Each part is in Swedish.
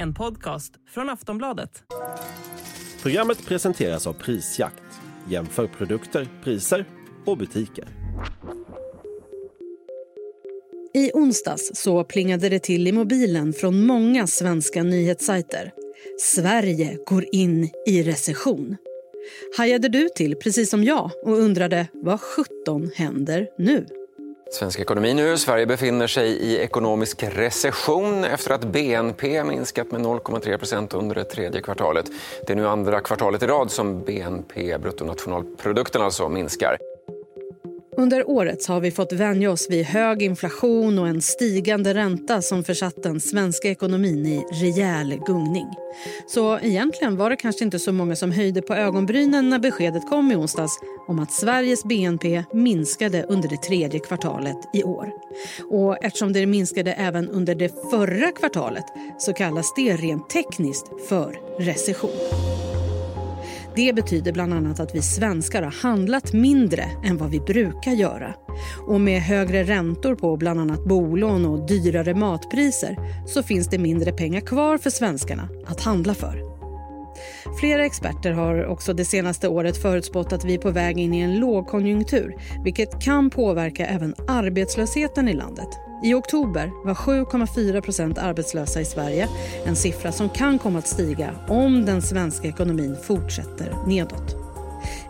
En podcast från Aftonbladet. Programmet presenteras av Prisjakt. Jämför produkter, priser och butiker. I onsdags så plingade det till i mobilen från många svenska nyhetssajter. Sverige går in i recession. Hajade du till precis som jag och undrade vad 17 händer nu? Svensk ekonomi nu. Sverige befinner sig i ekonomisk recession efter att BNP minskat med 0,3 under det tredje kvartalet. Det är nu andra kvartalet i rad som BNP, bruttonationalprodukten alltså, minskar. Under året har vi fått vänja oss vid hög inflation och en stigande ränta som försatt den svenska ekonomin i rejäl gungning. Så egentligen var det kanske inte så många som höjde på ögonbrynen när beskedet kom i onsdags om att Sveriges BNP minskade under det tredje kvartalet i år. Och eftersom det minskade även under det förra kvartalet så kallas det rent tekniskt för recession. Det betyder bland annat att vi svenskar har handlat mindre än vad vi brukar göra. Och med högre räntor på bland annat bolån och dyrare matpriser så finns det mindre pengar kvar för svenskarna att handla för. Flera experter har också det senaste året förutspått att vi är på väg in i en lågkonjunktur vilket kan påverka även arbetslösheten i landet. I oktober var 7,4% arbetslösa i Sverige. En siffra som kan komma att stiga om den svenska ekonomin fortsätter nedåt.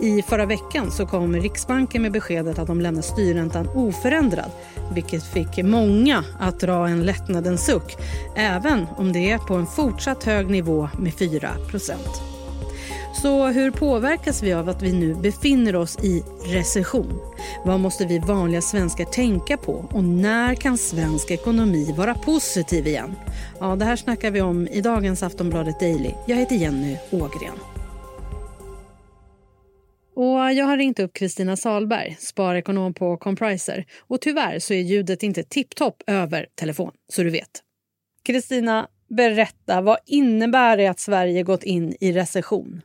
I förra veckan så kom Riksbanken med beskedet att de lämnar styrräntan oförändrad vilket fick många att dra en lättnadens suck även om det är på en fortsatt hög nivå med 4 så hur påverkas vi av att vi nu befinner oss i recession? Vad måste vi vanliga svenskar tänka på? Och när kan svensk ekonomi vara positiv igen? Ja, det här snackar vi om i dagens Aftonbladet Daily. Jag heter Jenny Ågren. Och jag har ringt upp Kristina Salberg, sparekonom på Compriser. Och tyvärr så är ljudet inte tipptopp över telefon, så du vet. Kristina, berätta, vad innebär det att Sverige gått in i recession?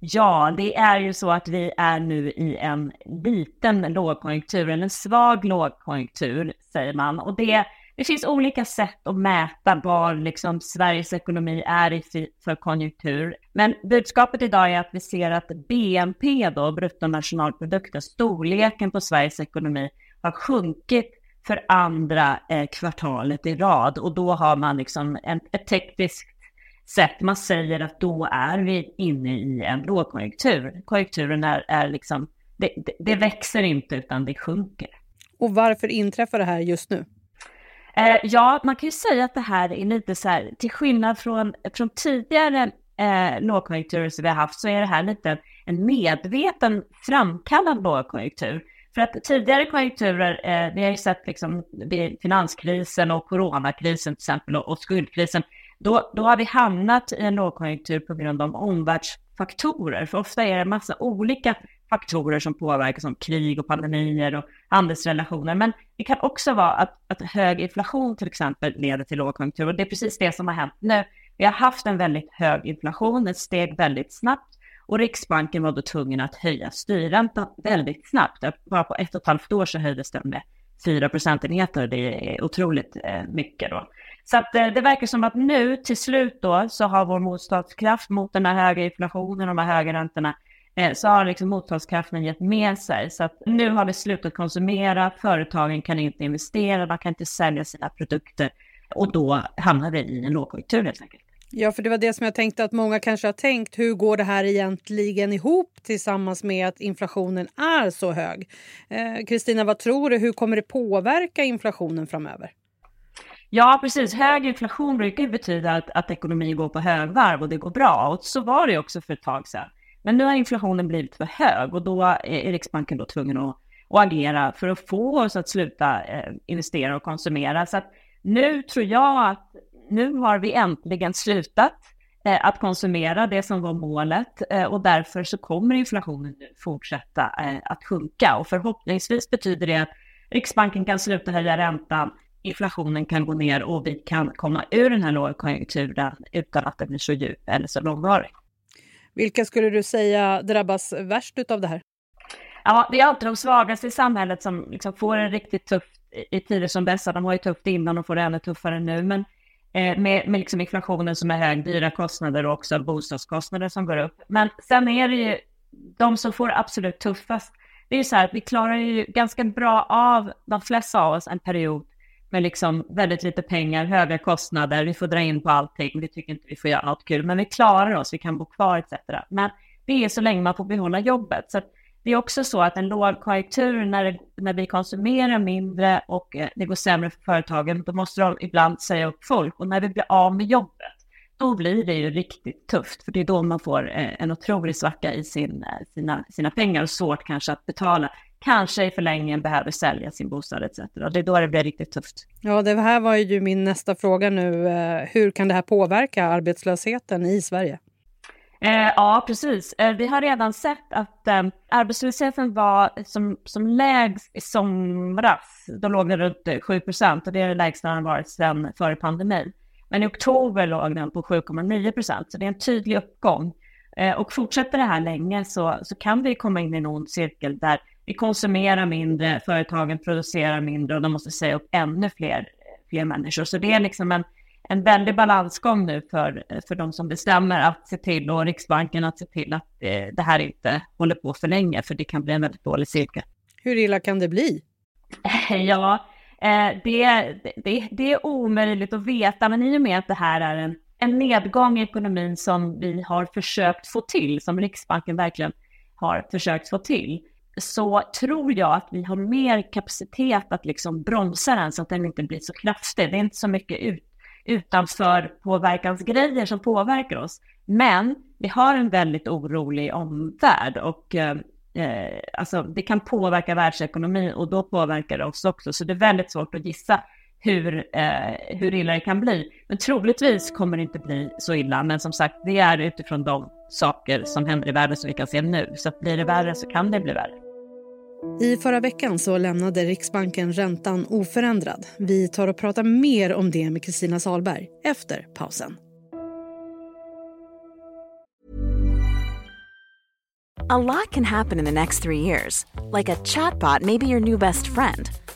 Ja, det är ju så att vi är nu i en liten lågkonjunktur, eller en svag lågkonjunktur säger man. Och det, det finns olika sätt att mäta var liksom Sveriges ekonomi är i för konjunktur. Men budskapet idag är att vi ser att BNP, då, bruttonationalprodukten, storleken på Sveriges ekonomi, har sjunkit för andra eh, kvartalet i rad. Och då har man liksom en, ett tekniskt sätt man säger att då är vi inne i en lågkonjunktur. Konjunkturen är, är liksom, det, det, det växer inte utan det sjunker. Och varför inträffar det här just nu? Eh, ja, man kan ju säga att det här är lite så här, till skillnad från, från tidigare eh, lågkonjunkturer som vi har haft, så är det här lite en medveten framkallad lågkonjunktur. För att tidigare konjunkturer, eh, vi har ju sett liksom finanskrisen och coronakrisen till exempel och, och skuldkrisen, då, då har vi hamnat i en lågkonjunktur på grund av omvärldsfaktorer. För ofta är det en massa olika faktorer som påverkar som krig och pandemier och handelsrelationer. Men det kan också vara att, att hög inflation till exempel leder till lågkonjunktur och det är precis det som har hänt nu. Vi har haft en väldigt hög inflation, den steg väldigt snabbt och Riksbanken var då tvungen att höja styrräntan väldigt snabbt. Bara på ett och ett halvt år så höjdes den med 4 procentenheter. Det är otroligt eh, mycket då. Så att eh, det verkar som att nu till slut då så har vår motståndskraft mot den här höga inflationen och de här höga räntorna eh, så har liksom motståndskraften gett med sig. Så att nu har vi slutat konsumera, företagen kan inte investera, man kan inte sälja sina produkter och då hamnar vi i en lågkonjunktur helt enkelt. Ja, för det var det som jag tänkte att många kanske har tänkt. Hur går det här egentligen ihop tillsammans med att inflationen är så hög? Eh, Kristina, eh, vad tror du? Hur kommer det påverka inflationen framöver? Ja, precis. Hög inflation brukar ju betyda att, att ekonomin går på högvarv och det går bra. Och så var det också för ett tag sedan. Men nu har inflationen blivit för hög och då är Riksbanken då tvungen att, att agera för att få oss att sluta eh, investera och konsumera. Så att nu tror jag att nu har vi äntligen slutat eh, att konsumera det som var målet eh, och därför så kommer inflationen fortsätta eh, att sjunka och förhoppningsvis betyder det att Riksbanken kan sluta höja räntan inflationen kan gå ner och vi kan komma ur den här lågkonjunkturen utan att den blir så djup eller så långvarig. Vilka skulle du säga drabbas värst av det här? Ja, det är alltid de svagaste i samhället som liksom får det riktigt tufft i tider som dessa. De har ju tufft innan och får det ännu tuffare nu. Men eh, med, med liksom inflationen som är hög, dyra kostnader och också bostadskostnader som går upp. Men sen är det ju de som får absolut tuffast. Det är ju så här att vi klarar ju ganska bra av, de flesta av oss, en period med liksom väldigt lite pengar, höga kostnader, vi får dra in på allting, vi tycker inte vi får göra något kul, men vi klarar oss, vi kan bo kvar etc. Men det är så länge man får behålla jobbet. Så det är också så att en lågkonjunktur när, när vi konsumerar mindre och eh, det går sämre för företagen, då måste de ibland säga upp folk. Och när vi blir av med jobbet, då blir det ju riktigt tufft, för det är då man får eh, en otrolig svacka i sin, eh, sina, sina pengar och svårt kanske att betala. Kanske i förlängningen behöver sälja sin bostad etc. Och det är då det blir riktigt tufft. Ja, det här var ju min nästa fråga nu. Hur kan det här påverka arbetslösheten i Sverige? Eh, ja, precis. Eh, vi har redan sett att eh, arbetslösheten var som, som lägst i somras. Då låg den runt 7 procent och det är det lägsta den varit sedan före pandemin. Men i oktober låg den på 7,9 procent, så det är en tydlig uppgång. Eh, och fortsätter det här länge så, så kan vi komma in i en ond cirkel där vi konsumerar mindre, företagen producerar mindre och de måste säga upp ännu fler, fler människor. Så det är liksom en en väldig balansgång nu för, för de som bestämmer att se till och Riksbanken att se till att det, eh, det här inte håller på för länge, för det kan bli en väldigt dålig cirkel. Hur illa kan det bli? Ja, eh, det, det, det är omöjligt att veta, men i och med att det här är en, en nedgång i ekonomin som vi har försökt få till, som Riksbanken verkligen har försökt få till, så tror jag att vi har mer kapacitet att liksom bromsa den så att den inte blir så kraftig. Det är inte så mycket ut, utanför påverkansgrejer som påverkar oss. Men vi har en väldigt orolig omvärld och eh, eh alltså det kan påverka världsekonomin och då påverkar det oss också. Så det är väldigt svårt att gissa hur, eh, hur illa det kan bli. Men troligtvis kommer det inte bli så illa. Men som sagt, det är utifrån de saker som händer i världen som vi kan se nu. Så att blir det värre så kan det bli värre. I förra veckan så lämnade Riksbanken räntan oförändrad. Vi tar och pratar mer om det med Kristina Salberg efter pausen. A lot can happen in the next three years. Like a chatbot may be your new best friend.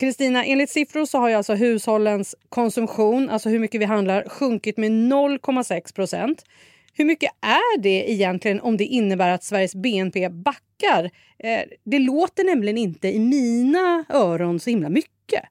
Kristina, enligt siffror så har ju alltså hushållens konsumtion, alltså hur mycket vi handlar, sjunkit med 0,6 procent. Hur mycket är det egentligen om det innebär att Sveriges BNP backar? Eh, det låter nämligen inte i mina öron så himla mycket.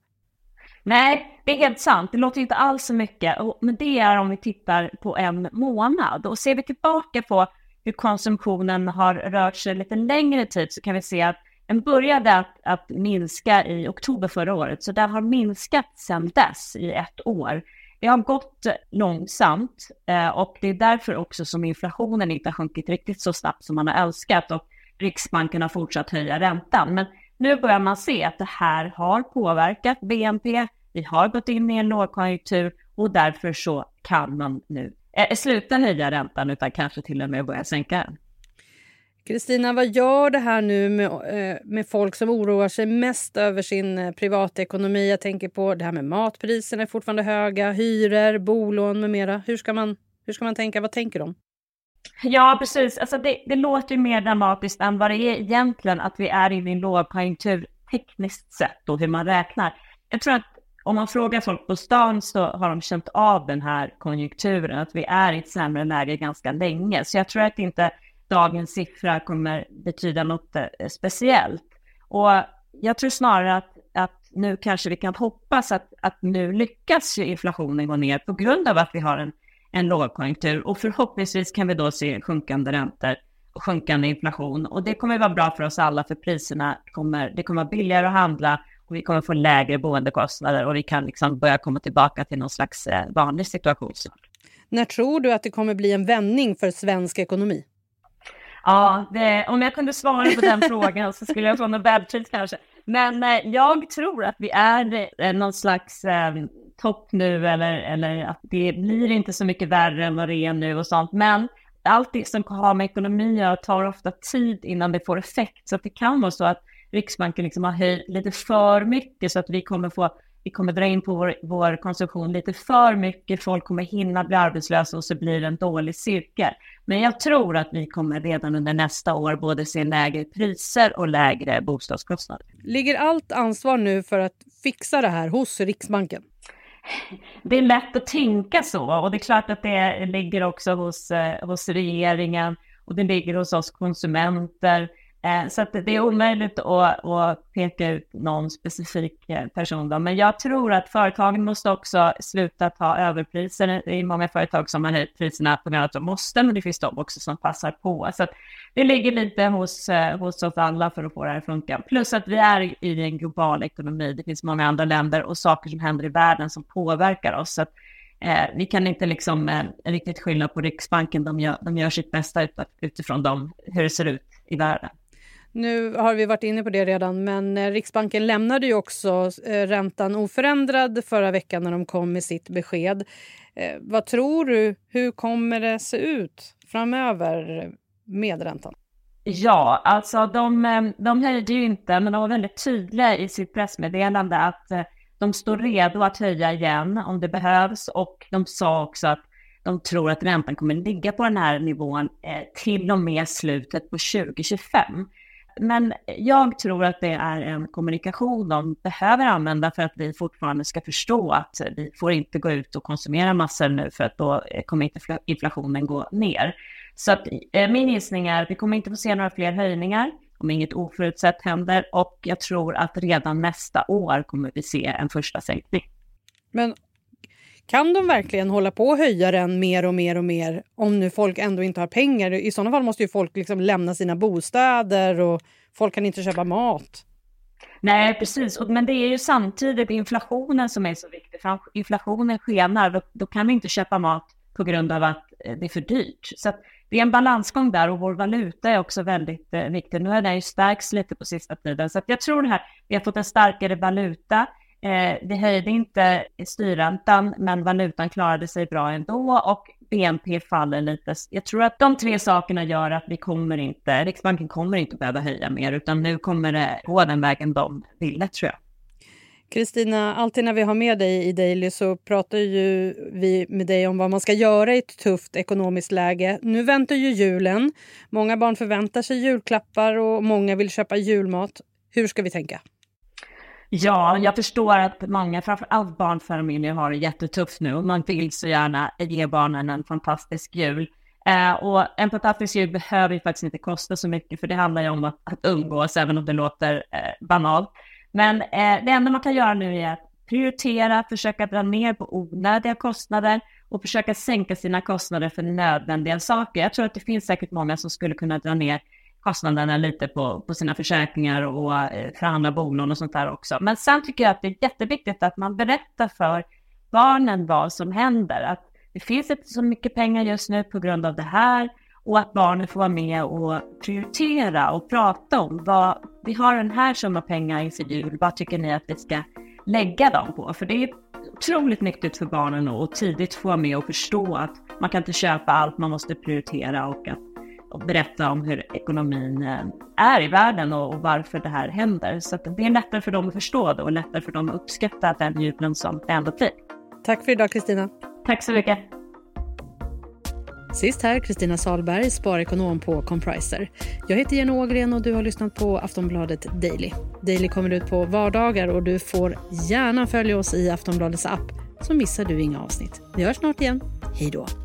Nej, det är helt sant. Det låter inte alls så mycket. Men det är om vi tittar på en månad. Och ser vi tillbaka på hur konsumtionen har rört sig lite längre tid så kan vi se att den började att, att minska i oktober förra året, så den har minskat sedan dess i ett år. Det har gått långsamt eh, och det är därför också som inflationen inte har sjunkit riktigt så snabbt som man har önskat och Riksbanken har fortsatt höja räntan. Men nu börjar man se att det här har påverkat BNP. Vi har gått in i en lågkonjunktur och därför så kan man nu eh, sluta höja räntan utan kanske till och med börja sänka den. Kristina, vad gör det här nu med, eh, med folk som oroar sig mest över sin eh, privatekonomi? Jag tänker på det här med matpriserna är fortfarande höga, hyror, bolån med mera. Hur ska man, hur ska man tänka? Vad tänker de? Ja, precis. Alltså det, det låter ju mer dramatiskt än vad det är egentligen att vi är inne i en lågkonjunktur tekniskt sett och hur man räknar. Jag tror att om man frågar folk på stan så har de känt av den här konjunkturen, att vi är i ett sämre läge ganska länge. Så jag tror att inte dagens siffra kommer betyda något eh, speciellt. Och jag tror snarare att, att nu kanske vi kan hoppas att, att nu lyckas inflationen gå ner på grund av att vi har en, en lågkonjunktur och förhoppningsvis kan vi då se sjunkande räntor och sjunkande inflation och det kommer vara bra för oss alla för priserna kommer, det kommer vara billigare att handla och vi kommer få lägre boendekostnader och vi kan liksom börja komma tillbaka till någon slags eh, vanlig situation. När tror du att det kommer bli en vändning för svensk ekonomi? Ja, det, om jag kunde svara på den frågan så skulle jag få Nobelpris kanske. Men eh, jag tror att vi är eh, någon slags eh, topp nu eller, eller att det blir inte så mycket värre än vad det är nu och sånt. Men allt det som har med ekonomi att tar ofta tid innan det får effekt. Så att det kan vara så att Riksbanken liksom har höjt lite för mycket så att vi kommer få vi kommer dra in på vår, vår, konsumtion lite för mycket, folk kommer hinna bli arbetslösa och så blir det en dålig cirkel. Men jag tror att vi kommer redan under nästa år både se lägre priser och lägre bostadskostnader. Ligger allt ansvar nu för att fixa det här hos Riksbanken? Det är lätt att tänka så och det är klart att det ligger också hos, eh, hos regeringen och det ligger hos oss konsumenter. Eh, så att det är omöjligt att, att, peka ut någon specifik eh, person. Då. Men jag tror att företagen måste också sluta ta överpriser. Det är många företag som har höjt priserna på grund av att de måste, men det finns de också som passar på. Så det ligger lite hos, eh, hos oss alla för att få det här att funka. Plus att vi är i en global ekonomi. Det finns många andra länder och saker som händer i världen som påverkar oss. Så att, eh, vi kan inte liksom eh, riktigt skylla på Riksbanken. De gör, de gör sitt bästa utifrån dem, hur det ser ut i världen. Nu har vi varit inne på det redan, men eh, Riksbanken lämnade ju också eh, räntan oförändrad förra veckan när de kom med sitt besked. Eh, vad tror du? Hur kommer det se ut framöver med räntan? Ja, alltså de, de höjde ju inte, men de var väldigt tydliga i sitt pressmeddelande att de står redo att höja igen om det behövs och de sa också att de tror att räntan kommer ligga på den här nivån till och med slutet på 2025 men jag tror att det är en kommunikation de behöver använda för att vi fortfarande ska förstå att vi får inte gå ut och konsumera massor nu för att då eh, kommer inte inflationen gå ner. Så att eh, min gissning är att vi kommer inte få se några fler höjningar om inget oförutsett händer och jag tror att redan nästa år kommer vi se en första sänkning. Men kan de verkligen hålla på och höja den mer och mer och mer om nu folk ändå inte har pengar? I sådana fall måste ju folk liksom lämna sina bostäder och folk kan inte köpa mat. Nej, precis. Men det är ju samtidigt inflationen som är så viktig. För inflationen skenar, då, då kan vi inte köpa mat på grund av att eh, det är för dyrt. Så det är en balansgång där och vår valuta är också väldigt eh, viktig. Nu har den ju stärkts lite på sista tiden. Så jag tror det här, vi har fått en starkare valuta. Eh, vi höjde inte styrräntan, men valutan klarade sig bra ändå och BNP faller lite. Jag tror att de tre sakerna gör att vi kommer inte, Riksbanken kommer inte behöva höja mer, utan nu kommer det gå den vägen de ville, tror jag. Kristina, alltid när vi har med dig i Daily så pratar ju vi med dig om vad man ska göra i ett tufft ekonomiskt läge. Nu väntar ju julen. Många barn förväntar sig julklappar och många vill köpa julmat. Hur ska vi tänka? Ja, jag förstår att många, framförallt barnfamiljer, har det jättetufft nu. Man vill så gärna ge barnen en fantastisk jul. Eh, och en fantastisk jul behöver ju faktiskt inte kosta så mycket, för det handlar ju om att, att umgås, även om det låter eh, banalt. Men eh, det enda man kan göra nu är att prioritera, försöka dra ner på onödiga kostnader och försöka sänka sina kostnader för nödvändiga saker. Jag tror att det finns säkert många som skulle kunna dra ner kostnaderna lite på, på sina försäkringar och eh, förhandla bolån och sånt där också. Men sen tycker jag att det är jätteviktigt att man berättar för barnen vad som händer. Att det finns inte så mycket pengar just nu på grund av det här och att barnen får vara med och prioritera och prata om vad vi har den här summa pengar inför jul. Vad tycker ni att vi ska lägga dem på? För det är otroligt nyttigt för barnen att tidigt få vara med och förstå att man kan inte köpa allt, man måste prioritera och att och berätta om hur ekonomin eh, är i världen och, varför det här händer. Så det är lättare för dem att förstå det och lättare för dem att uppskatta den julen som det ändå blir. Tack för idag Kristina. Tack så mycket. Sist här Kristina Salberg, sparekonom på Compriser. Jag heter Jenny Ågren och du har lyssnat på Aftonbladet Daily. Daily kommer ut på vardagar och du får gärna följa oss i Aftonbladets app så missar du inga avsnitt. Vi hörs snart igen. Hej då!